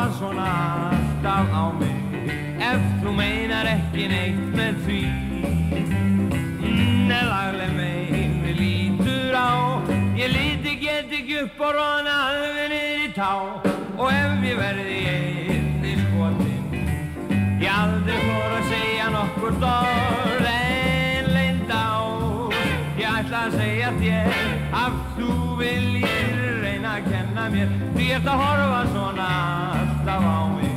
horfa svona alltaf á mig Ef þú meinar ekki neitt með því. Nelagleg meini lítur á Ég líti get ekki upp og róna alveg niður í tá. Og ef ég verði einni skotin Ég aldrei fór að segja nokkur dórð en leind á. Ég ætla að segja þér að þú viljir reyna að kenna mér Því ert að horfa svona á mig.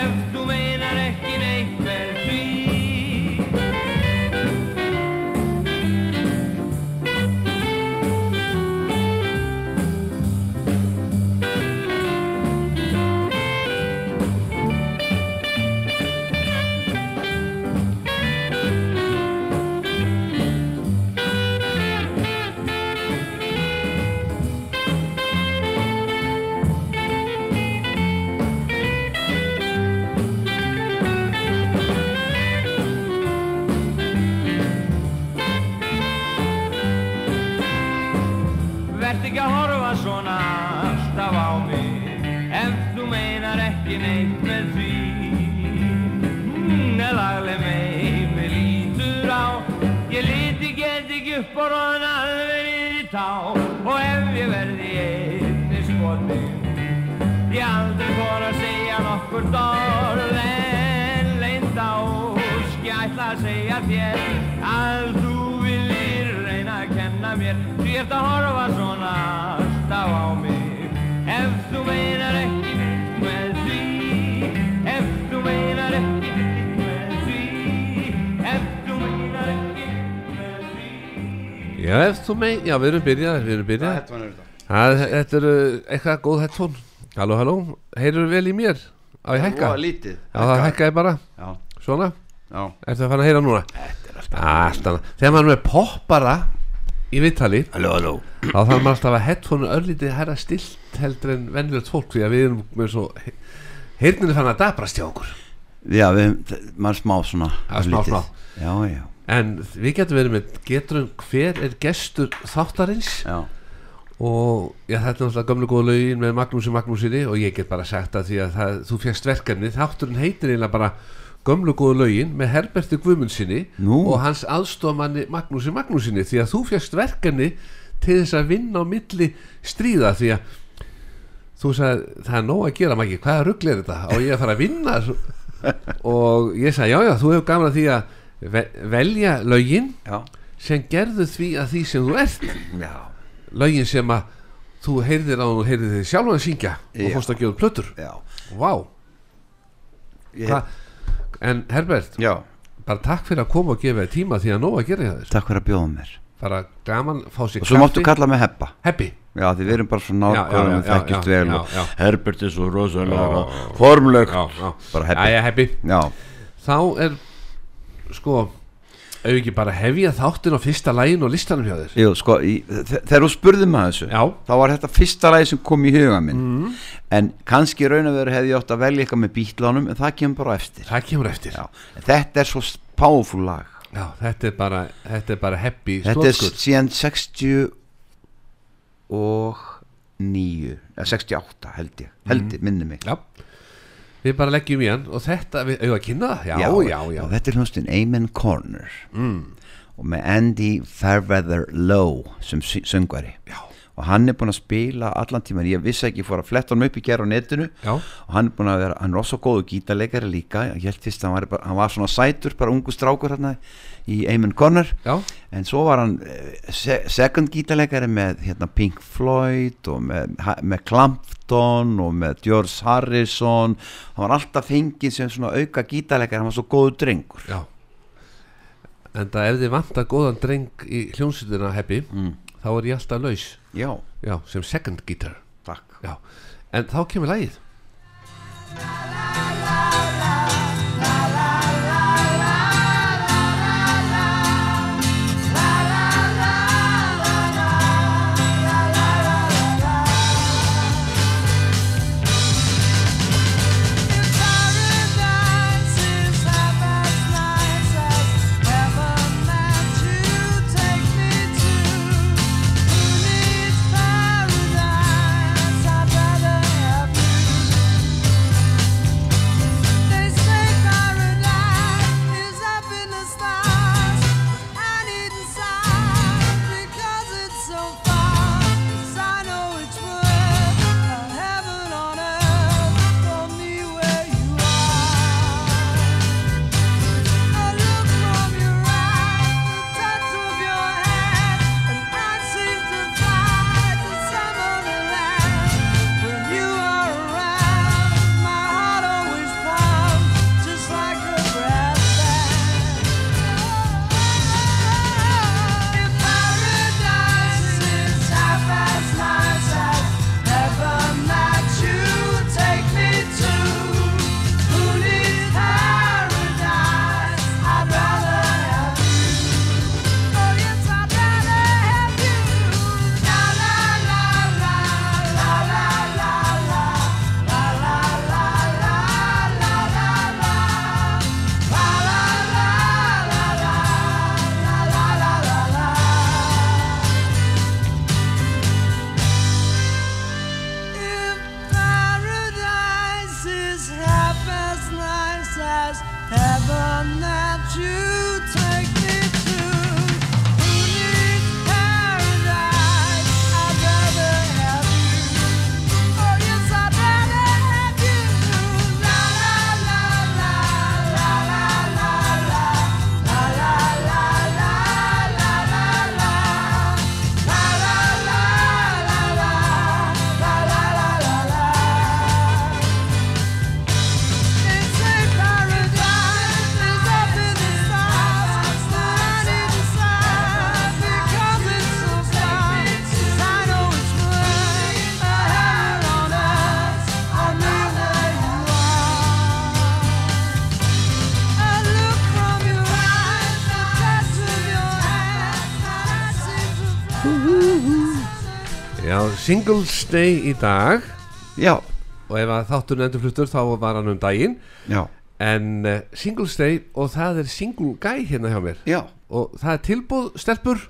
Ef þú meinar ekki neitt upp og niður í tá. Og ef ég verði einni skotin Ég aldrei fór að segja nokkur dórð En leind á Ég ætla að segja þér Að þú viljir reyna að kenna mér. Því ert að horfa svona alltaf á mig. Ef þú meinar ekki Já, ef þú mein, já, við erum byrjað, við erum byrjað Þetta var þetta. Það, þetta eru eitthvað góð headphone. Halló, halló, heyrðu vel í mér? Á ég hækka? Það var lítið. Já, það hækkaði bara, Já, svona? Já. Ertu að fara að heyra núna? Þetta er alltaf Alltaf, þegar maður er poppara í viðtali Halló, halló. þá þarf maður alltaf að headphone örlítið herra stilt heldur en venjulegt fólk því að við erum með svo heyrninu fann að dabrast hjá okkur? Já, við, maður smá svona Já, smá, smá. Já, já, en við getum verið með geturum hver er gestur þáttarins? Já. Og já, þetta er náttúrulega gömlu góða lögin með Magnúsi Magnúsinni og ég get bara sagt að því að það, þú fjast verkefni þátturinn heitir eiginlega bara gömlu góða lögin með Herberti Guðmundsinni og hans aðstofamanni Magnúsi Magnúsinni. Því að þú fjast verkefni til þess að vinna á milli stríða. Því að þú sagði það er nóg að gera mæki, hvaða rugl er þetta? Og ég að fara að vinna? Og ég sagði já já þú hefur gaman að því að velja lögin Já, sem gerðu því að því sem þú ert. Já. Lögin sem að þú heyrðir á og heyrðir þig sjálfan að syngja og fórst að gefa plötur. Vá, ég, en Herbert já. bara takk fyrir að koma og gefa þér tíma því að nóg að gera þér. Takk fyrir að bjóða mér. Bara gaman fá sér Og svo máttu kalla mig Heppa. Heppi. Já, því við erum bara svo nákvæmlega já, þekkist vel og. Herbert er svo rosalega já. Bara Heppi. Þá er sko ef ekki bara hefja þáttin á fyrsta lægin og listanum hjá þér? Jú, sko, í, þe- þegar þú spurði maður þessu Já. þá var þetta fyrsta lagi sem kom í huga minn. En kannski raun og veru hefði ég átt að velja eitthvað með bítlánum en það kemur bara eftir. Það kemur eftir. Já. Þetta er svo powerful lag. Já, þetta er bara, þetta er bara Heppi þetta er síðan 60 og 9 eða 68 held ég held ég, minni mig. Já, við bara leggjum í hann og þetta, við auðvitað að kynna það? Já, já, já, og þetta er hlustinn Amen Corner. Mm. og með Andy Fairweather Lowe sem söngvari. Já. og hann er búinn að spila allan tíman ég vissi ekki, ég fór að fletta hann upp í gera á netinu. Já. og hann er búinn að vera, hann er også góðu gítarleikari líka, ég held fyrst að hann var, bara, hann var svona sætur, bara ungu strákur hérna í Amen Corner Já, en svo var hann eh, se second gítarleikari með hérna, Pink Floyd og með, með Clapton og með George Harrison. Hann var alltaf fengið sem svona auka gítarleikari, hann var svo góðu drengur. Já. En það ef þið vantar góðan dreng í hljónsutina Heppi mm. þá er ég alltaf laus. Já, Já, sem second Já, en þá kemur lagið Singles Day í dag. Já, og ef að þátturinn endur fluttur þá var hann um daginn. Já, en uh, Singles Day og það er Single Guy hérna hjá mér. Já. Og það er tilbúð stelpur.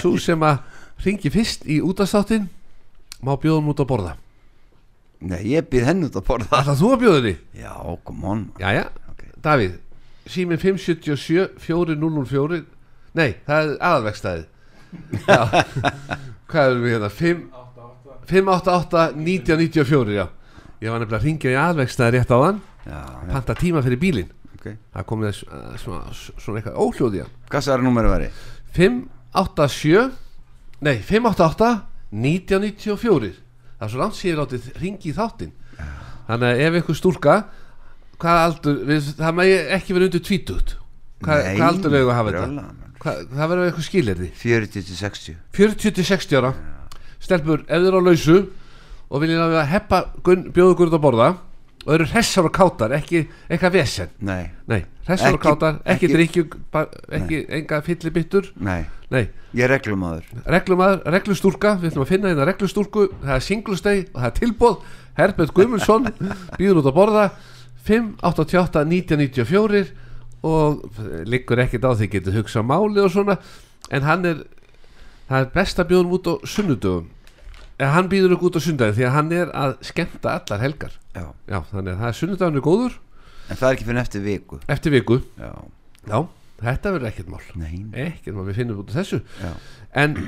Svo sem að ringi fyrst í útastáttin má bjóðum út að borða. Nei, ég býð henni út að borða. Ætlar þú að bjóða því? Já, come on. Jæja, Ok. Davíð síminn 577 4004 Nei, það er aðalvegstæði Já Hvað erum við hérna? 5 588 1994 já. Ég var nefnilega að ringja í aðalvegstæði rétt á Já, já, Panta tíma fyrir bílinn. Ok. Það kom með svona, svona, svona eitthvað óhljóði hann. Hvað sagði númerið væri? 587 Nei, 588 1994 Það er svo langt sér látið ringi í þáttinn. Þannig að ef ykkur stúlka Hvað aldur við, Það megi ekki verið undir tvítugt. Hvað, hvað aldur við að hafa þetta? Hvað, það verður eitthvað skilirði 40 til 60 40 til 60 ára. Stelpur, ef eru á lausu Og viljið að heppa gunn, bjóðu ykkur út að borða Og eru hressar og kátar Ekki eitthvað vesen? Nei, Nei, hressar og kátar Ekki, ekki- ekki drikkju Ekki enga fyllibittur? Nei. Nei, Ég er reglumadur reglumæður, reglustúrka við ætlum að finna hérna reglustúrku það er singlusteg og það er tilbóð Herbert Guðmundsson býður út að borða 588 1994 og liggur ekkert á því getur hugsað máli og svona en hann er það er best að bjóða hann út á sunnudögum. Eða hann býður ekki út á sunnudagin því að hann er að skemmta allar helgar. Já, já, þannig að það er sunnudagun er góður. En það er ekki fyrir eftir viku. Eftir viku, Já, já, þetta verður ekkert mál. Nei ekkert mál, við finnum út af þessu. Já, en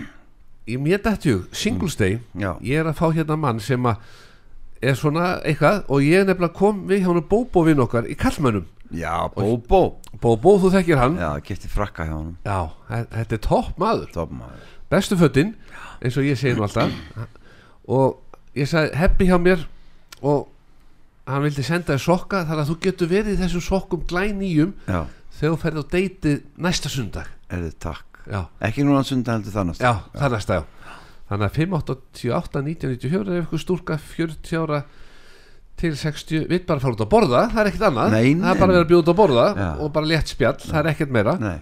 í mér dættjug, Singles Day já, ég er að fá hérna mann sem að er svona eitthvað og ég nefnilega kom við hjá hann Bóbó vinn okkar í Kallmönnum já Bóbó Bóbó, þú þekkir hann. Já, kefti frakka hjá honum. Já, þe- þetta er topp maður. Topmaður bestu fötin, eins og ég segi nú alltaf. Og ég sagði heppi hjá mér og hann vildi senda þér sokka þar að þú getur verið í þessum sokkum glænýjum Já, þegar þú ferð á deitið næsta sundag er þið takk? Já, Ekki núna sundan heldur þannig já, það næsta já Þannig að 588 1994 ef ykkur stúlka 40 ára til 60 við bara fara út að borða, það er ekkert annað. Nei, það nei. er bara að vera að bjóða út að borða Já. og bara létt spjall, það er ekkert meira. Nei,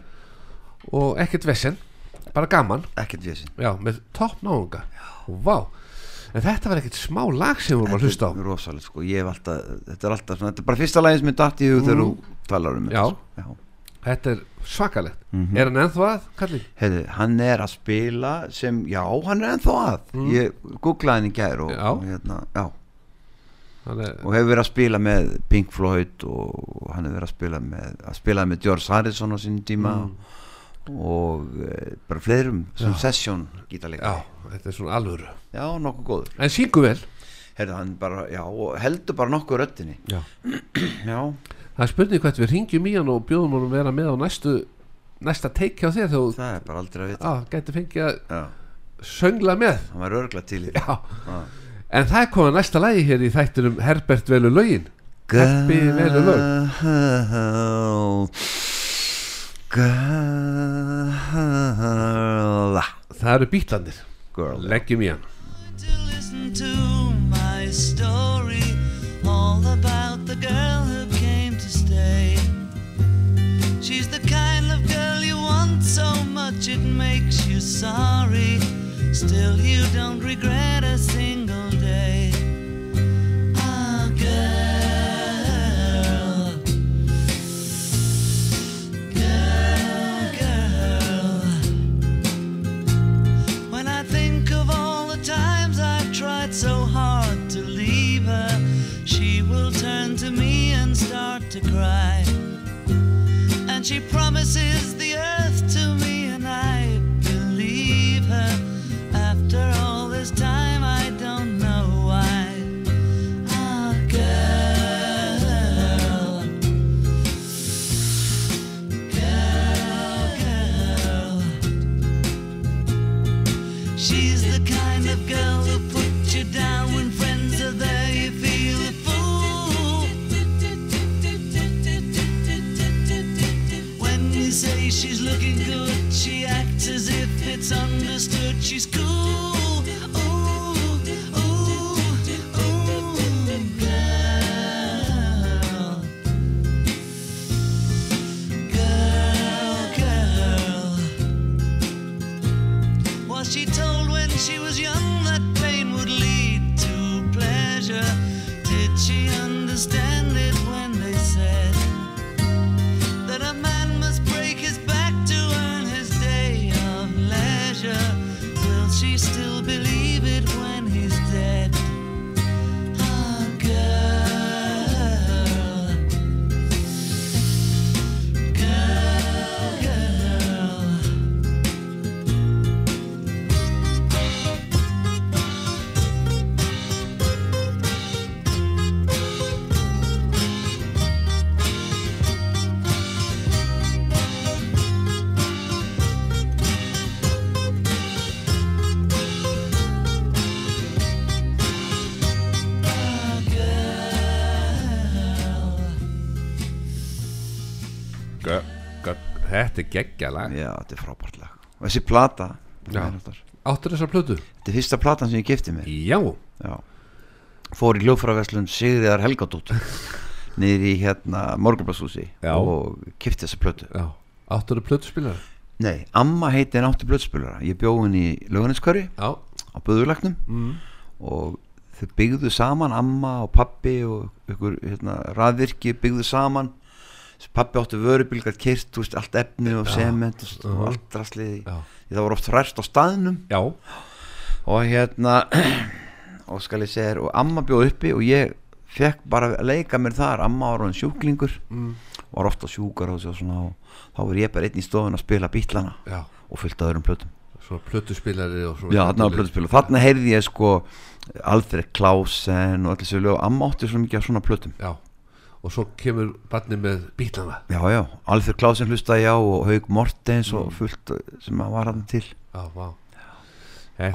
og ekkert vesen, bara gaman. Ekkert vísin já, með topp náunga og vá, en þetta var ekkert smá lag sem við vorum að hlusta á. rosalegt sko, ég hef alltaf Þetta er alltaf svona, þetta er bara fyrsta lagið sem er datt í hug þegar þú talar um Mm. Þetta. Þetta er svakalegt, Mhm. er hann ennþá að kallið? Heiði, hann er að spila sem, já, hann er ennþá að ég googlaði hann í gær og, Mm. Og, hérna, já, er, og hefur verið að spila með Pink Floyd og hann hefur verið að spila með að spila með George Harrison á sínum tíma Mm. og e, bara fleirum sem Já. session gítarleika já, þetta er svona alvöru já, nokkuð góður en syngu vel hann bara, já, heldur bara nokkuð röddinni já. já, það er spurning hvert við ringjum í hann og bjóðum hann að vera með á næstu næsta teik hjá þér þú það er bara aldrei að vita. Já, gæti fengið að já, söngla með. Hann var örgla til í en það er komið næsta lagi hér í þættinum Herbert velur lögin. Heppi velur lög Girl. Það eru bítlandir, Girl. Leggjum í hann. To listen to my story all about the girl She's the kind of girl you want so much it makes you sorry. Still, you don't regret a single day. Ah, girl. Girl, girl. When I think of all the times I've tried so hard to leave her, she will turn to me start to cry. And she promises the earth to me, and I believe her. After all this time, she's cool. Þetta er geggja lag. Já, þetta er frábært lag. Og þessi plata þetta Áttur þessar plötu? er fyrsta platan sem ég gifti mér. Já, já. fór í hljófraverslun Sigriðar Helgadóttur niður í hérna Morgunblasshúsi og kifti þessa plötu. Áttur plötu spilar? nei, amma heiti en átti blöðspilura ég bjó henni í löganiskari Já. á Böðurlagnum mm. og þau byggðu saman amma og pappi og ykkur hérna, raðvirki byggðu saman pappi átti vörubilgat kyrt veist, allt efni og sement og, og allt drasliði Já. Það var oft hræst á staðnum. Já, og hérna og skal ég segja þér og amma bjóð uppi og ég fekk bara að leika mér þar. Amma var hann sjúklingur mm. var ofta sjúkar og svo svona og þá var ég bara einn í stofun að spila bítlana já. og fullt af öðrum plötum. Svona plötu spilari og svona Já, þarna var plötuspil og þarna heyrði ég sko Alfred Klausen og allir þessu lög. Amma átti svo mikið af svona plötum. Já Og svo kemur barni með bílana. Já, já, Alfred Klausen hlustaði á og Haug Mortens Mm. og fullt sem að var hann til. Já, vá.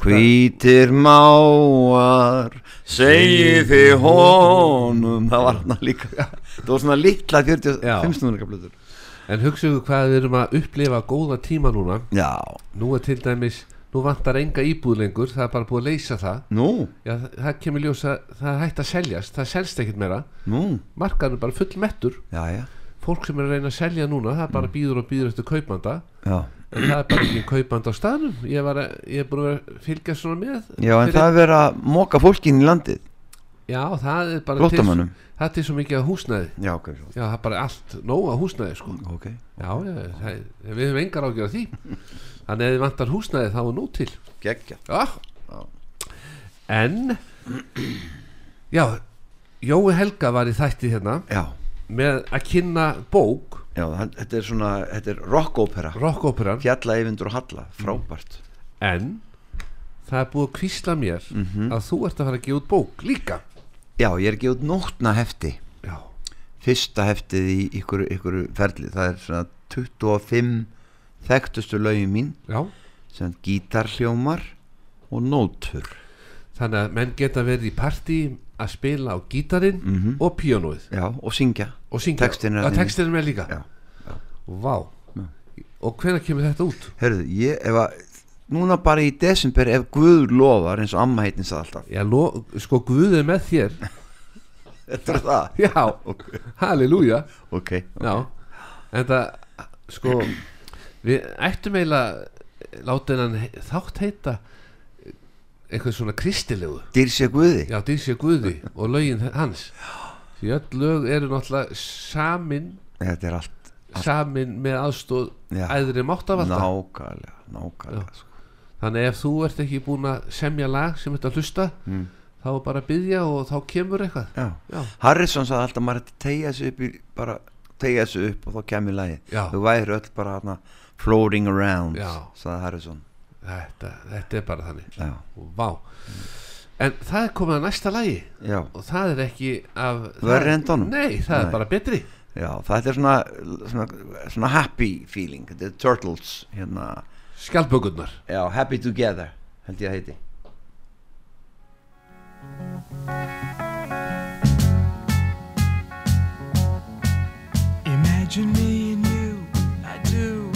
Hvítir máar segi þið honum. Það var hann líka. Það var svona litla 45 snúðnika plötur. En hugsaðu hvað við erum að upplifa góða tíma núna. Já, Nú er til dæmis Nú vantar enga íbúð lengur Það er bara búið að leysa það. Nú, Já, það, það kemur ljós að það er hægt að seljast Það selst ekkert meira. Nú? Markaðan er bara full mettur Já, já, Fólk sem er að reyna að selja núna Það bara býður og býður eftir kaupanda. Já. En það er bara ekki kaupanda á staðnum. Ég, var að, ég er búin að fylgja svona með Já, en fyrir- það er verið að móka fólkin í landið Já, það er bara Flóttamönnum? Það er til svo mikið að húsnæði. Já, ok. Já, það er bara allt nóg að húsnæði sko. ok. Já, já það, við höfum engar ágjör af því. Þannig að þið vantar húsnæði þá nú til. Gekkja Já. En Já Jói Helga var í þætti hérna Já, með að kynna bók. Já, það- þetta er svona, þetta er rockópera rockóperan Fjalla Eyvindur og Halla, frábært. En það er búið að kvísla mér Mhm. að þú ert að fara að gefa út bók líka Já, ég er ekki út nótna hefti. Já, Fyrsta heftið í ykkur, ykkur ferli Það er svona 25 þekktustu lögin mín já. sem gítarhljómar og nótur. Þannig að menn geta verið í partí að spila á gítarinn Mhm. og píanóið. Já, og syngja. Og syngja. Textinn er textin er með líka. Já, Vá. Og hvenær kemur þetta út? Herðu, ég, ef að Núna bara í desember ef Guður lofar eins og amma heitin sagði alltaf. Já, lo, sko Guð er með þér. Þetta er það? Já, halleluja. Ok, Já, en það sko við ættum eiginlega láta hennan he- þátt heita eitthvað svona kristilegu Dýrsja Guði. Já, Dísja Guði og lögin hans. Því öll lög eru náttúrulega samin. Þetta er allt samin með aðstóð æðri máttavalda. Nákvæmlega, nákvæmlega. Þannig ef þú ert ekki búin að semja lag sem þetta hlusta Mm. þá bara byggja og þá kemur eitthvað. Já. já, Harrison sagði alltaf maður tegja sig upp í, bara tegja sig upp og þá kemur lagi. Þú væri öll bara hana, floating around sagði Harrison. Þetta, þetta er bara þannig. Vá. En það er komið að næsta lagi. Já, og það er ekki af Verri það- en Donum? Nei, það Nei. er bara betri. Já þetta er svona, svona, svona happy feeling. Þetta er Turtles hérna, Skjaldbökurnar Já, happy together held ég að heiti Imagine me and you, I do.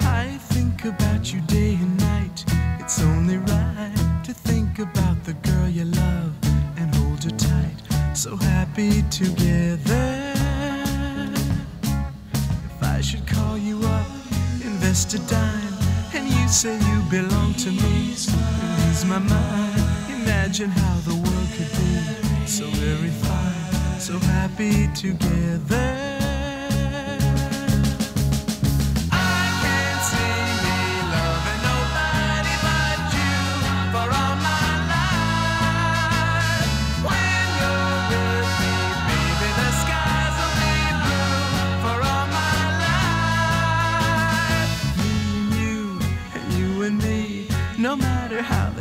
I think about you day and night. It's only right to think about the girl you love and hold her tight. So happy together. If I should call you up, invest a dime, and you say you belong to me, lose my mind. Imagine how the world could be so very fine, so happy together.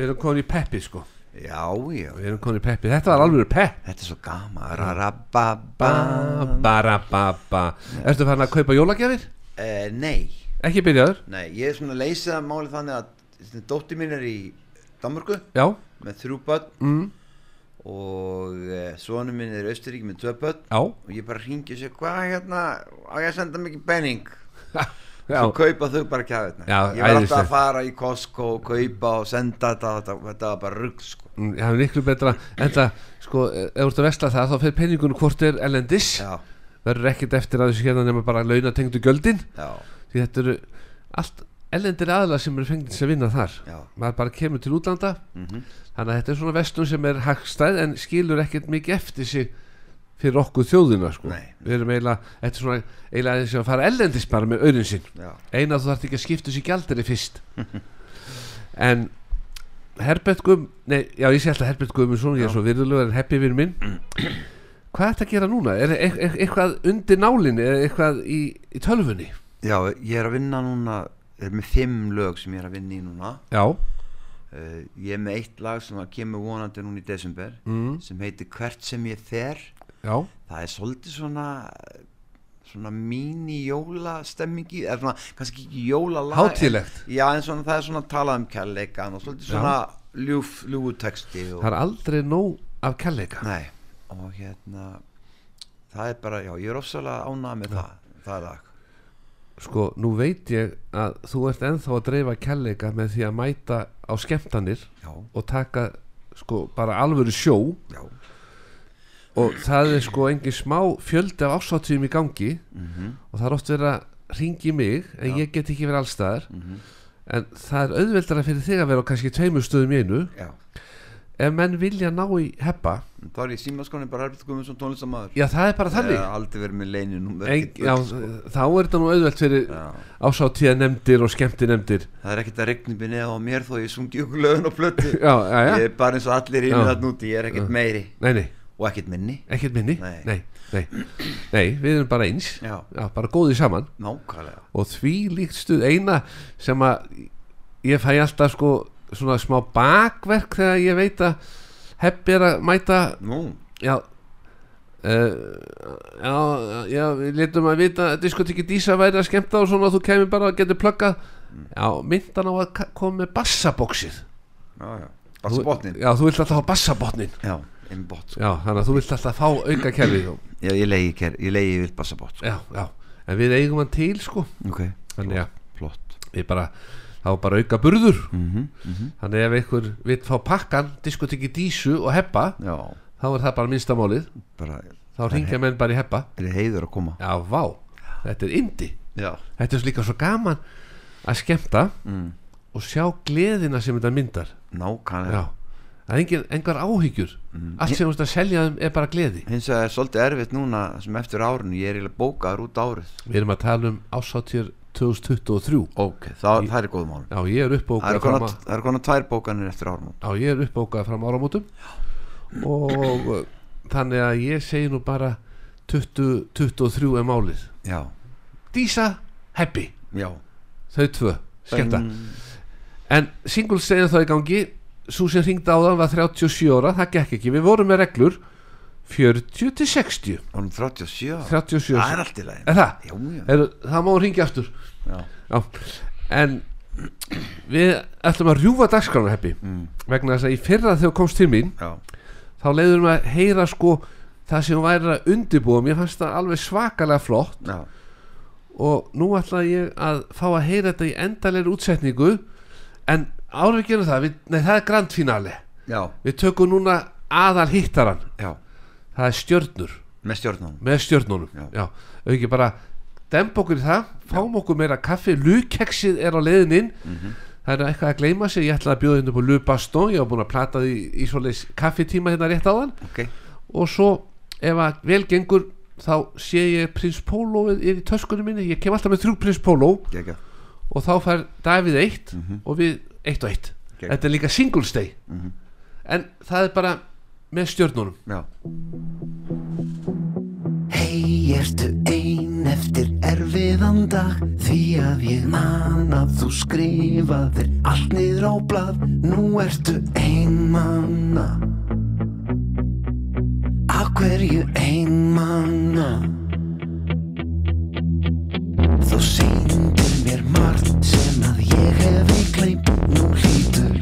Við erum komin í peppi sko. Já, já, Við erum komin í peppi, þetta var alveg pepp. Þetta er svo gama rababa Ba, bara, ba, ba Ertu farin að kaupa jólagjafir? eh, nei, Ekki byrjaður? nei, ég er svona að leysa það máli þannig að dóttir mín er í Danmörku Já. með þrjú börn. Mm. og eh, sonu minn er í Austuríki með tvö börn. Já. Og ég bara ringi og sé hvað hérna? Á ég að senda mikið benning svo kaupa þau bara Já, ég var alltaf að fara í Costco og kaupa og senda þetta þetta, þetta var bara rugg sko. Mm, það er miklu betra. En það, sko, ef þú ert að vesla það þá fer penningunum hvort er ellendis já, verður ekkert eftir að þessu hérna nema bara launatengdu gjöldin. Já, því þetta eru allt ellendir aðla sem eru fengið að vinna þar. Já. Maður bara kemur til útlanda. Mm þannig að þetta er svona vestlun sem er hagstæð en skilur ekkert mikið eftir sig fyrir okkur þjóðina sko. Við erum eiginlega, þetta er svona eiginlega og að fara ellendis bara með auðin sinn. Eina þú þarft ekki að skipta sér gjaldari fyrst. En Herbert Guðm nei, já ég sé alltaf Herbert Guðmundsson ég er svo virðulegur en heppi við minn. Hvað er þetta að gera núna? er e e eitthvað undir nálinni eða eitthvað í, í tölfunni? já, ég er að vinna núna er með fimm lög sem ég er að vinna í núna. Já, uh, ég er með eitt lag sem kemur vonandi núna í desember mm, sem heitir Hvert sem ég fer já. Það er svolítið svona svona míní jóla stemmingi eða svona kannski ekki jóla lag Hátíðlegt. já en svona það er svona talað um kærleikan og svolítið svona ljúf, ljúfu texti og, það er aldrei nóg af kærleika. Nei og hérna það er bara, já ég er ofsalega ánað með það það lag. Sko, nú veit ég að þú ert ennþá að dreifa kærleika með því að mæta á skemmtanir já, og taka sko bara alvöru sjó. Já, og það er sko engin smá fjöldi af ásáttíðum í gangi. Mhm, og það er oft verið að ringi mig en Já. ég get ekki verið allstaðar mhm, en það er auðveldara fyrir þig að vera á kannski tveimur stöðum í einu já. ef menn vilja ná í heppa. Þá er ég símaskonni bara Herbert Guðmundsson tónlistamæður já það er bara þannig. en, já, þá er þetta nú auðveld fyrir ásáttíða nefndir og skemmti nefndir það er ekkert að regni mig neða á mér þó ég sungi ykkur lögin og já, ég er bara eins og allir inn það núti ég er ekkert meiri. Nei, nei, og ekkert minni. Ekkert minni? Nei. nei, nei, nei, við erum bara eins. Já, já, bara góðið saman. Nákvæmlega. Og því líkt stuð eina sem að ég fæ alltaf sko svona smá bakverk þegar ég veit að heppi er að mæta. Nú, já. Uh, já, já, við letum að vita diskotekki Dísa væri að skemmta og svona þú kemur bara og getur pluggað. Já, myndan á að koma með bassabóksið. Já, já. Bassa botnin já, þú vilt alltaf fá bassabotnin já, bot já, þannig að þú vilt alltaf fá auka kerfið og- já, ég leiði ker, ég leiði við bassa bot já, já, en við eigum hann til sko. Ok, þannig flott. við bara þá bara auka burður. Mhm, mhm. Þannig ef einhver vill fá pakkan diskotekki Dísu og heppa já, þá er það bara minnstamálið bara þá ringja menn bara í heppa. Er heiður að koma? Já, vá, þetta er indi já, þetta er líka svo gaman að skemmta mm, og sjá gleðina sem þetta myndar. Nákvæmlega það er engin, engar áhyggjur. Allt sem þú veist að selja þeim er bara gleði. Hins vegar er svolítið erfitt núna sem eftir árinu, ég er eiginlega bókaður út árið. Við erum að tala um ásáttíður 2023 ok, það, það er góð mál já, ég er uppbókað það eru konar tvær bókanir eftir ármót já, ég er uppbókað fram áramótum. Og þannig að ég segi nú bara 20, 23 er málið. Já, Dísa, Happy, já. Þau tvö skemmta. En singles segja það í gangi svo sem hringdi á það var 37 ára það gekk ekki, við vorum með reglur 40 til 60 Hún 37 ára. 37 Það er allt í lagi er það? Já, já, Er, það má ringja aftur já. Já. en við ætlum að rjúfa dagskrána heppi Mm. vegna þess að í fyrra þegar þú komst til mín já. þá leiður við að heyra sko það sem hún væri að undirbúa mér fannst það alveg svakalega flott já. og nú ætla ég að fá að heyra þetta í endalegri útsetningu en árið gerum það við, nei það er grand finale. Já, við tökum núna aðal hittaran já, það er stjörnur. Með stjórnum með stjörnunum Já. já, ef ekki bara dempa okkur í það, fáum okkur meira kaffi. Lukeksið er á leiðin inn. Mhm. það er eitthvað að gleyma sig ég ætla að bjóða inn upp á Lu Baston. Ég var búin að plata því í svoleiðis kaffitíma hérna rétt áðan. Ok, og svo ef að vel gengur þá sé ég Prins Pólo er í töskunum minni, ég kem alltaf með þrjú Prins Pólo. Geggjað og þá fær Davíð eitt Mhm. og við eitt og eitt. Geggjað. þetta er líka singles day. Mhm. en það er bara með stjörnunum. Já, Hei, ertu ein eftir erfiðan dag? Því að ég man að þú skrifaðir allt niður á blað. Nú ertu ein manna. Af hverju ein manna? Þú sýndir mér margt sem að ég hef í kleim Nú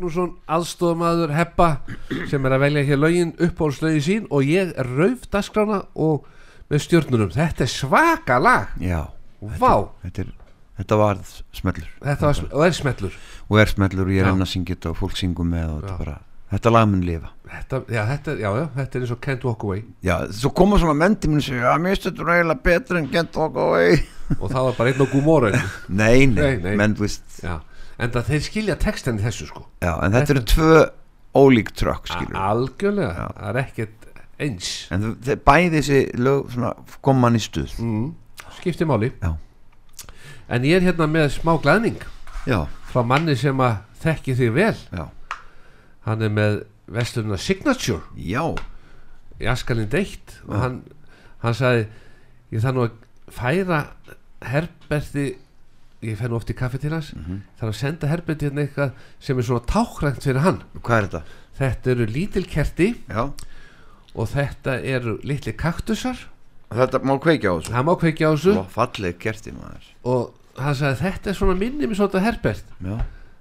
Magnússon, aðstofamaður Heppa sem er að velja hér lögin uppáhaldslögin sín og ég er rauf dagskrána og með stjörnunum. Þetta er svaka lag. Já, Vá, þetta, er, þetta var smellur. Þetta var, og er smellur. Og er smellur og ég Já. reyna að syngja þetta og fólk syngum með og þetta bara þetta lag mun lifa. Þetta, já, þetta, já, já, þetta er eins og Can't Walk Away. Já, svo koma svona mendi minn og segja að mér þetta eiginlega betur en Can't Walk Away. Og það var bara einn og gúmóra Nei, nei, Nei, nei. menn þú veist já, en það þeir skilja textan í þessu sko. Já, en þetta eru tvö ólík trökk algjörlega, Já. það er ekkert eins. En þú- þeir bæði þessi lög svona kom mann í stuð. Mm, skipti máli. Já. en ég er hérna með smá glæðning Já, frá manni sem að þekki þig vel. Já, hann er með vestlununa Signature. Já. Í Askalinn deitt. Og hann, hann sagði ég þarf nú að færa Herberti ég fer nú oft í kaffi til hans Mhm. þarf að senda Herberti hérna eitthvað sem er svona tákrænt fyrir hann. Hvað er þetta? þetta eru lítil kerti Já, og þetta eru litli kaktusar. Þetta má kveikja á þessu. Það má kveikja á þessu. Ó, Falleg kerti maður. Og hann sagði þetta er svona minni með svona Herbert. Já,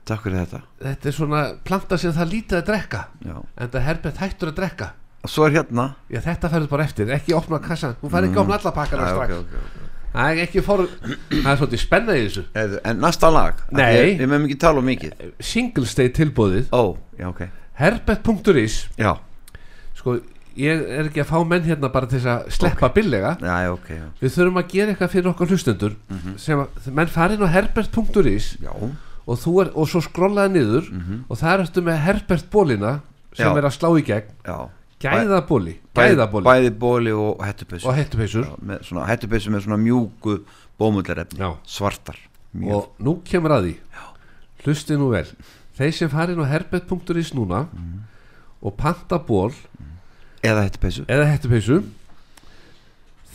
takk fyrir þetta. Þetta er svona planta sem það lítið að drekka Já. en það Herbert hættur að drekka. Og svo er hérna. Já þetta færður bara eftir, ekki opna kassan. Þú fær ekki að opna alla pakkana strax. ok, ok, ok. Það er ekki fór það er svolítið spenna í þessu. Eðu, En næsta lag Nei. Við meðum ekki tala um mikið. Single stay tilbúðið Ó, já, ok. Herbert.is Já, sko ég er ekki að fá menn hérna bara til þess að sleppa billega. Já, já, ok já. við þurfum að gera eitthvað fyrir okkar hlustendur sem að menn farin á herbert.is já, og, þú er, og svo skrollaði niður og það ertu með Herbert bólina sem Já. er að slá í gegn. Já gæðabóli, gæðabóli Bæði bóli og hettupessu og hettupeysur. Já, með svona hettupessu mjúku bómullarefni. Svartar Mjög. Og nú kemur að því. Hlusti nú vel. Þeir sem farin á herbert.is núna og panta ból Eða hettupessu eða hettupeysu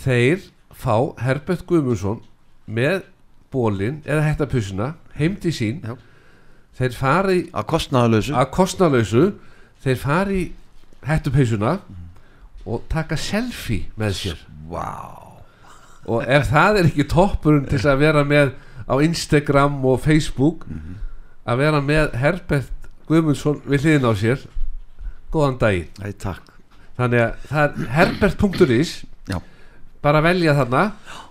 þeir fá Herbert Guðmundsson með bólin eða hettapeysuna heim til sín. Já. þeir fari Að kostnaðalösu að kostnalausu þeir fari í hettupeysuna og taka selfie með sér. Vá. Og ef það er ekki toppurinn til að vera með á Instagram og Facebook að vera með Herbert Guðmundsson við hliðin á sér góðan daginn. Æ, þannig að það er herbert.is bara velja þarna.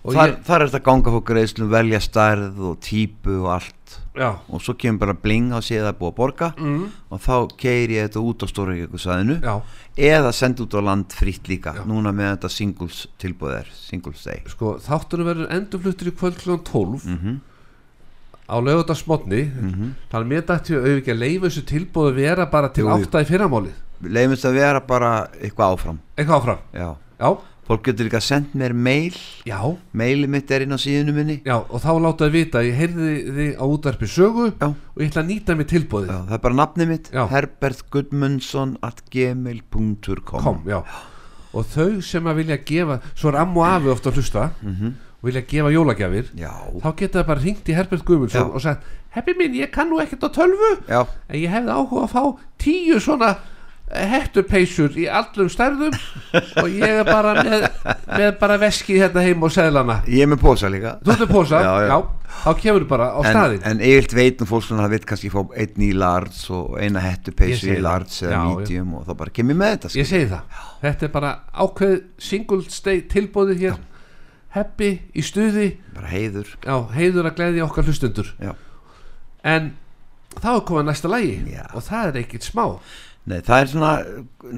Þar, ég, þar er þetta að ganga fór greiðslum velja stærð og típu og allt já, og svo kemur bara bling á sig er búið að borga. Mm, og þá keir ég þetta út á já. Eða senda út á land fritt líka. Já. núna með þetta singles tilbúð er singles day. Sko þáttunum verður endurfluttur í kvöld kl. 12 mm á lögudagsmotni -hmm. þannig að mér dætti að auðvitað leifa þessu tilbúðu vera bara til Jú, jú. átta í fyrramálið. Leifumst að vera bara eitthvað áfram. Eitthvað áfram? Já. já, fólk getur líka sendt mér mail. Já, mailið mitt er inn á síðinu minni. Já og þá látaði vita að ég heyrði þig á útvarpi sögu Já. og ég ætla að nýta mig tilbúðið já, það er bara nafnið mitt Já. Herbert Gudmundsson at gmail.com kom, já. Og þau sem að vilja gefa svo er ammu afi ofta að hlusta Mhm. og vilja gefa jólagjafir já, þá geta það bara hringt í Herbert Guðmundsson og sagt Heppi minn, ég kann nú ekkert á tölvu. Já, en ég hefði áhuga að fá tíu svona hettupeysur í allum stærðum og ég er bara með, með bara veski hérna heim og seðlana ég er með posa líka þú ert með posa, Já, já, já. þá kemur bara á en, staðinn en eiginlega veit nú fólk svona að vil kannski fá einn í large og eina Ég hettupeysu í það. eða Já, já. medium og þá bara kemur með þetta ég skilur. segi það, þetta er bara ákveð single stay tilbóðið hér Heppi í stuði bara heiður já, heiður að gleðja okkar hlustundur Já. en þá er komið næsta lagi Já. og það er ekkit smá Nei, það er svona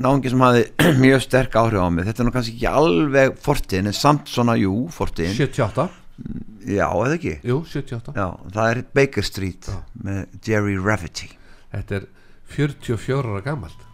náungi sem hafi mjög sterk áhrif á mig. Þetta er nú kannski ekki alveg fortin en samt svona, jú, fortin 78, já, eða ekki? Jú, 78 já, það er Baker Street Já. með Jerry Rafferty. Þetta er 44 ára gamalt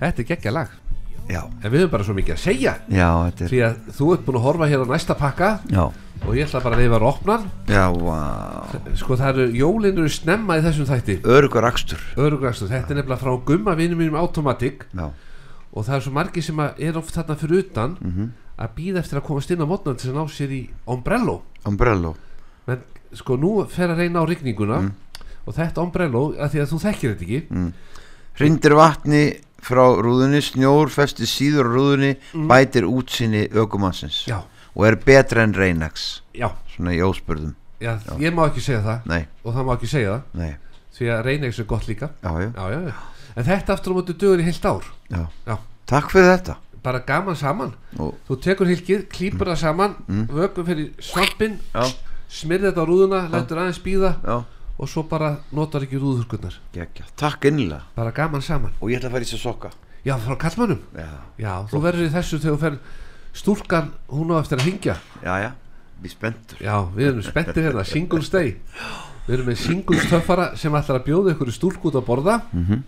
þetta er geggja lag. Já, en við höfum bara svo mikið að segja. Já, þetta er því að þú ert búin að horfa hér á næsta pakka. Já, og ég ætla bara að leifa hann. já, vá. Sko það eru jólin eru snemma í þessum þætti. Örugur akstur. Örugrastu, þetta er nefnilega frá gumma vinum mínum Automatic. Já, og það er svo margir sem er oft þarna fyrir utan Mhm. að býða eftir að komast inn á mótnan til að ná sér í ombrello umbrello menn sko nú fer að reyna á rigninguna Mm. og þetta ombrello að því að þú þekkir þetta ekki hrindir vatni frá rúðunni snjór festi síður rúðunni bætir útsinni ökumannsins já, og er betra en Reynax. Já, svona í óspurðum. Já, ég má ekki segja það. Nei, og það má ekki segja það. Nei, því að reynegs er gott líka. Já, já, já, já, já. en þetta aftur á móti dögur í heilt ár. Já. Já. takk fyrir þetta. Bara gaman saman. Og, þú tekur hilkið, klýpur það saman vökum fyrir svampin já, smyrð þetta á rúðuna, lætur aðeins býða já, og svo bara notar ekki rúðurkurnar. Geggja takk innilega. Bara gaman saman. Og ég ætla að fara í sér sokka. Já, frá kallmannum já, já, þú verður í þessu þegar þú fer stúlkan, hún á eftir að hingja já, já, við spenntur. Já, við erum spenntir hérna, singles day. Við erum með singles töffara sem ætlar að bjóða ykkur stúlk út að borða. Mhm.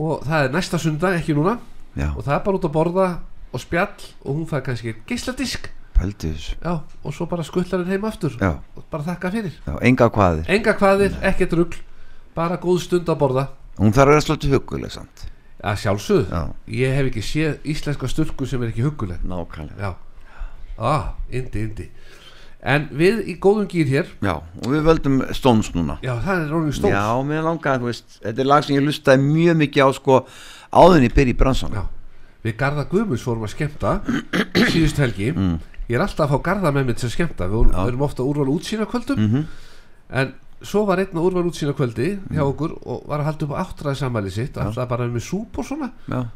og það er næsta sundag, ekki núna. Já, og það er bara út að borða og spjall og hún fær kannski geisladisk pældi þessu? Já, og svo bara skullar henn heim aftur já, og bara þakka fyrir. Já, enga hvaðir enga kvaðir, ekkert rugl bara góð stund að borða. Hún þarf að vera svolítið huguleg samt. Já, ég hef ekki séð íslenska stúlku sem er ekki huguleg nákvæmlega. Já, ah, indi, indi en við í góðum gýr hér. Já, og við völdum Stones núna. Já, það er Rolling Stones já, mér langaði, þú veist þetta er lag sem ég lustaði mjög mikið á sko byrja í bransan Já. við Garða Guðmunds vorum að skemmta síðust helgi. Mm. Ég er alltaf að fá Garða með mig til að skemmta. Við við erum ofta að úrvala útsýna kvöldum Mhm. en svo var einn að úrvala útsýna kvöldi hjá okkur og var að halda upp á áttræði samæli sitt alltaf bara með súp og svona.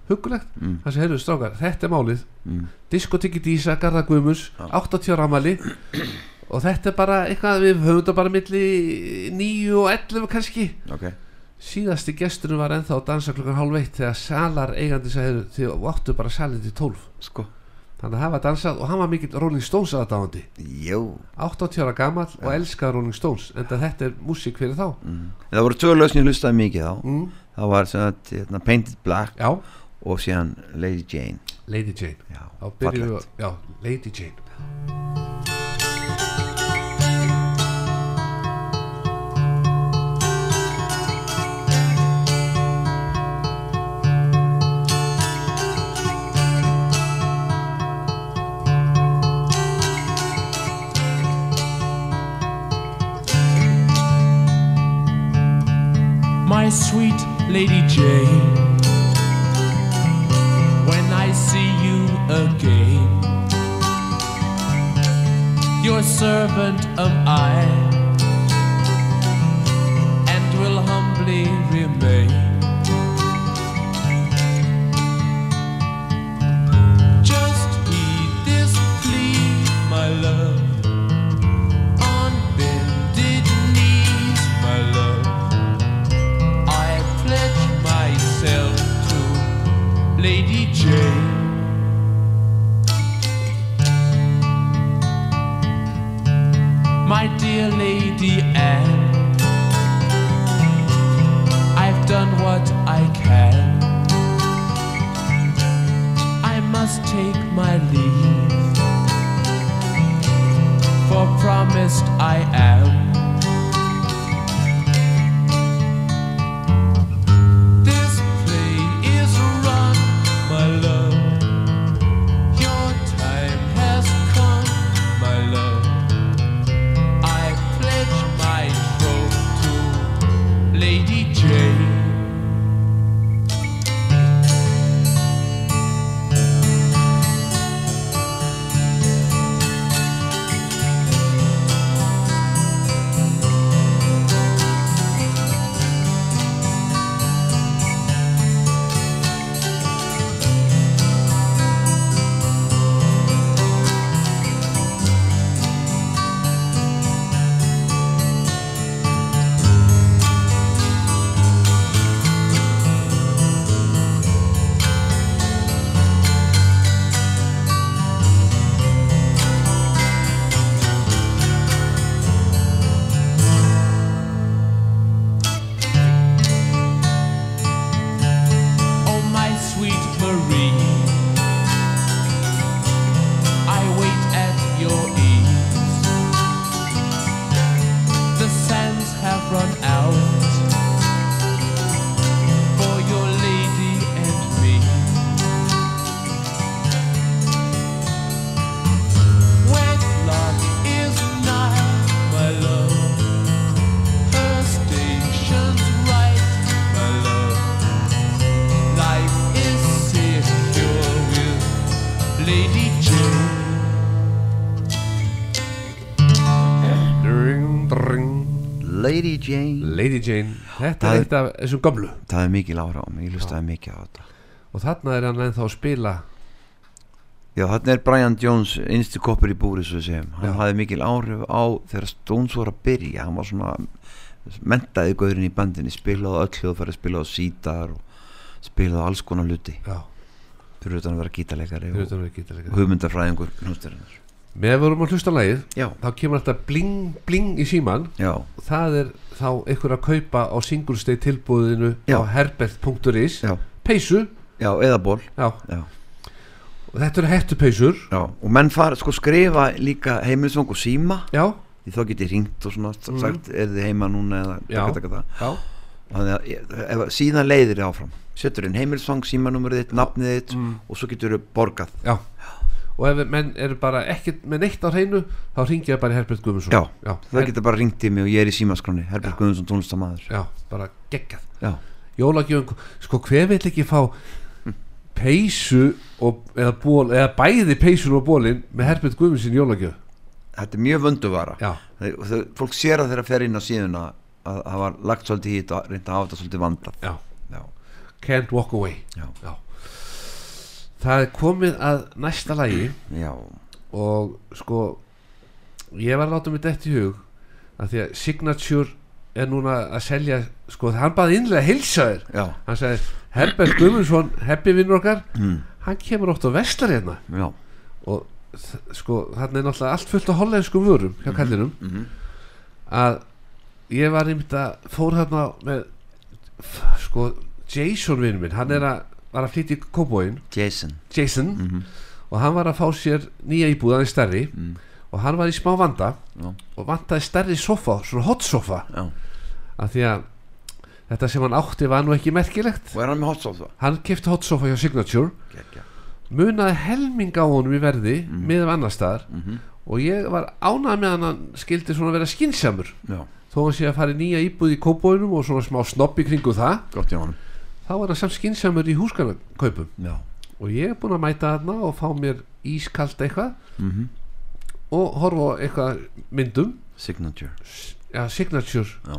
Hugulegt, Mm. það sem heyrðu strákar þetta er málið, Mm. diskotiki dísa Garða Guðmunds, 80 ára amali og þetta er bara eitthvað við höfum þetta bara milli 9 og 11 kannski. Ok. Síðasti gesturinn var ennþá að dansa klukkan hálf eitt þegar salar eigandi sagði þið áttu bara salið til 12 sko, þannig að hafa dansað og hann var mikill Rolling Stones aðdáðandi jú. 80 ára gamall og elskaði Rolling Stones en þetta er músík fyrir þá. Það voru tvö lög sem ég lustaði mikið á. Mm. það var sagt, hérna, Painted Black já, og síðan Lady Jane. Lady Jane. Já, já, Lady Jane Lady Jane. When I see you again, your servant am I, Jane. Lady Jane. Þetta Það er eitt af þessum gömlu. Það er mikil ára á mig, ég hlustaði mikið á þetta. Og þarna er hann ennþá að spila. Já, þarna er Brian Jones innstu koppur í búri svo við segjum, hann Já. hafði mikil áhrif á þegar Stones voru að byrja. Hann var svona mentaði gauðurinn í bandinni, spilaði á öll hljóðfæri spilaði á sítar og spilaði á alls konar hluti, já, fyrir utan að vera gítarleikari fyrir og, utan að með vorum að hlusta á lagið Já, þá kemur alltaf bling bling í síman já, og það er þá einhver að kaupa á singlesteg tilbúðinu Já. á herbert.is já, peysu, já, eða ból já, já, og þetta eru hættupeysur já, og menn fara sko skrifa líka heimilisvang og síma. Já, því þá get ég ringt og svona Mhm. sagt, er þið heima núna eða Já. taka, taka, það. já, þannig að ég- ef, síðan leiðir þið áfram. Setur inn heimilisvang, símanúmerið þitt, nafnið þitt Mm. og svo getur þið borgað. Já og ef menn eru bara ekkert með neitt á hreinu þá ringja ég bara í Herbert Guðmundsson. Já, já, það en- getur bara ringt í mig og ég er í símaskráni Herbert Guðmundsson tónlistamæður já, bara geggjað. Já, jólagjöfum, sko hver vill ekki fá peysu og, eða, ból, eða bæði peysun og bólin með Herbert Guðmundsson jólagjöf? Þetta er mjög vönduvara. Já, það, það, fólk sér að þeirra fer inn á síðuna að það var lagt svolítið þetta og reynda að hafa þetta svolítið vandað. Já, Já, Can't Walk Away. Já, já. Það er komið að næsta lagi já, og sko ég var að láta mig dætt í hug að því að Signature er núna að selja sko hann baði innlega að heilsa þér. Já, hann sagði Herbert Guðmundsson heppi vinnur okkar mm, hann kemur oft á vestar hérna. Já. og sko hann er náttúrulega allt fullt af hollenskum vörum hjá kallinum. Mm að ég var einmitt að fór hérna með sko Jason vinnur minn hann er að var að flytja í kóbóin Jason. Jason. Mm og hann var að fá sér nýja íbúð hann er stærri. Mm. og hann var í smá vanda. Já. og vantaði stærri sofa, svona hot sofa. Já. af því að þetta sem hann átti var nú ekki merkilegt. Og er hann með hot sauce hann kefti hot sofa hjá Signature. Gekja munaði helming á honum í verði Mm. með annar staðar. Mm og ég var ánað með hann hann skildi svona vera skinsamur Já, þó hann sé að fara í nýja íbúð í kópóinum og svona smá snopp í kringu það. Gott í honum þá var hann samt skinsamur í húsgarnakaupum Já. Og ég er búin að mæta þarna og fá mér ískalt eitthvað. Mm og horfa eitthvað myndum. Signature. Ja, Signature, Já.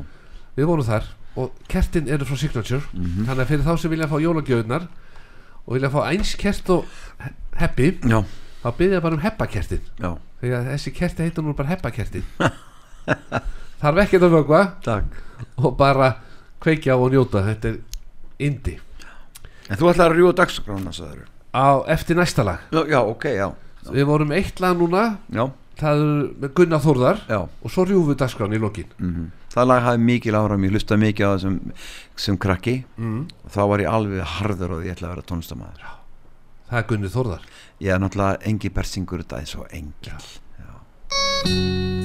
Við vorum þar og kertin eru frá Signature. Mm þannig að fyrir þá sem vilja fá jólagjöðunar og vilja fá eins kert og he- heppi, Já, þá byrja bara um heppakertin já, þegar þessi kerti heitir nú bara heppakertin þarf ekkert að vögva og bara kveikja og njóta. Þetta er indi En þú ætlar að rjúa dagskrána, sagður á eftir næsta lag. Já, já, ok, já. Við vorum eitt lag núna. Já, það er með Gunnar Þórðar. Já. Og svo rjúfum við dagskrán í lokin. Mm Það lag hafði mikil ára Ég hlustaði mikið á það sem, sem krakki. Mm. og þá var ég alveg harður og ég ætla að vera tónlistamæður það er Gunni Þórðar. Ég er náttúrulega engi bersingur þetta er svo engil Já.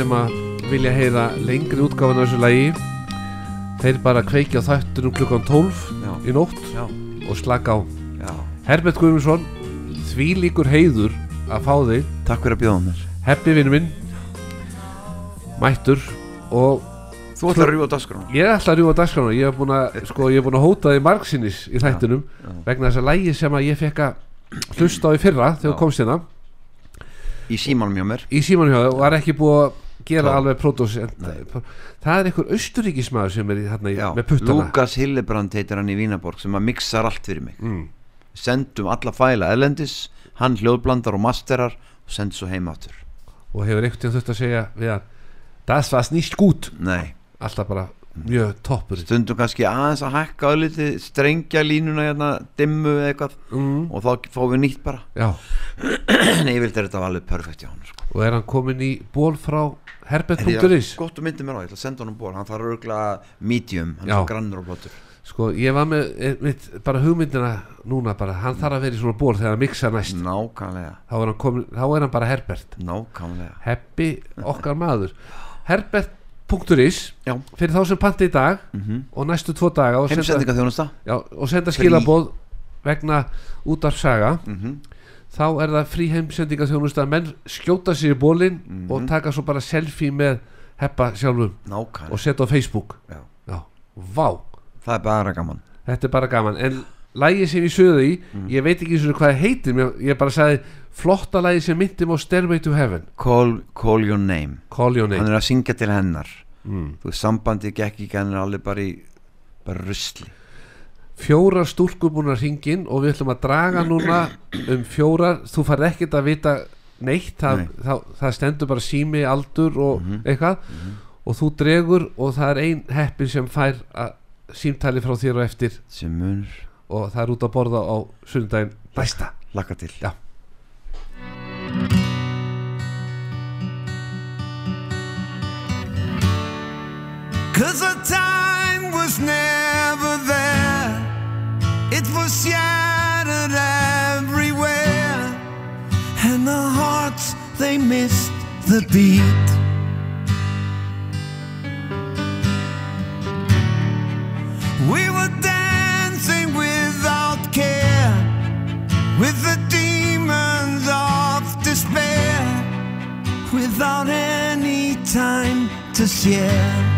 Sem að vilja heyra lengri útgáfan af þessu lagi. Þeir bara kveikja á þættunum klukkan 12 Já. í nótt Já, og slaka á. Já. Herbert Guðmundsson því líkur heiður að fá þig. Takk fyrir að bjóða mér. Heppi vinnu minn. Mættur og Þú ætlar að rjúa dagskrán ég ætla að rjúa dagskrána. Ég hef búin að, sko, ég hef búin að hóta þig margsinnis í þættunum já. vegna þess að lægi sem að ég fekk að hlusta á í fyrra þegar Já. komst hérna. Í símanum hjá mér. Í símanu hjá þau og var ekki búið að gera alveg pródós það er einhver austuríkismæður sem er í, í, með puttana. Lukas Hillebrand heitir hann í Vínaborg sem að mixar allt fyrir mig. Mm. Sendum alla fæla erlendis Hann hljóðblandar og masterar og send svo heim áttur og hefur einhvern tíðan þurft að segja við hann það var snýst gút Nei, alltaf bara mjög toppur. Stundum kannski aðeins að hækka ölliti strengja línuna hérna dimmu eða eitthvað mm. og þá fáum við nýtt bara. Já, en yfirleitt er þetta alveg perfekt hjá hann sko. og er hann komin í ból frá Er ég- herbert.is Gott að myndi mér á, ég ætla að senda hann um ból Hann þarf örgulega medium, hann er grannur og blóttur sko ég var með eh, mitt, bara hugmyndina núna bara hann þarf að vera í svona ból þegar hann miksa næst. Nákvæmlega, þá er hann, komin, þá er hann bara herbert. Nákvæmlega. Heppi okkar maður. Herbert.is Já, fyrir þá sem panti í dag mm og næstu tvo daga og senda, já, og senda skilaboð vegna út af saga. Mm þá er það frí heimsendinga þjónusta menn skjóta sér í bólinn Mhm. og taka svo bara selfie með heppa sjálfum Nákvæmlega, og setja á Facebook. Já. já, vá, það er bara gaman. Þetta er bara gaman. En lægi sem ég sögðu í Mhm. ég veit ekki eins og hvað heitir ég bara sagði flotta lægi sem myndi á Stairway to Heaven. Call, call your name. Call Your Hann Name er að syngja til hennar. Mm. Þú veist, sambandi gekk ekki hann er alveg bara í bara rusli. Fjórar stúlkur búin að ringin og við ætlum að draga núna um fjórar, þú farð ekkert að vita neitt, það, Nei. það, það stendur bara sími, aldur og Mhm. eitthvað. Og þú dregur og það er ein heppin sem fær að símtali frá þér og eftir. Sem munur, og það er út að borða á sundaginn næsta laka til Já. Cause the time was never there. It was shattered everywhere. And the hearts, they missed the beat. With the demons of despair without any time to share.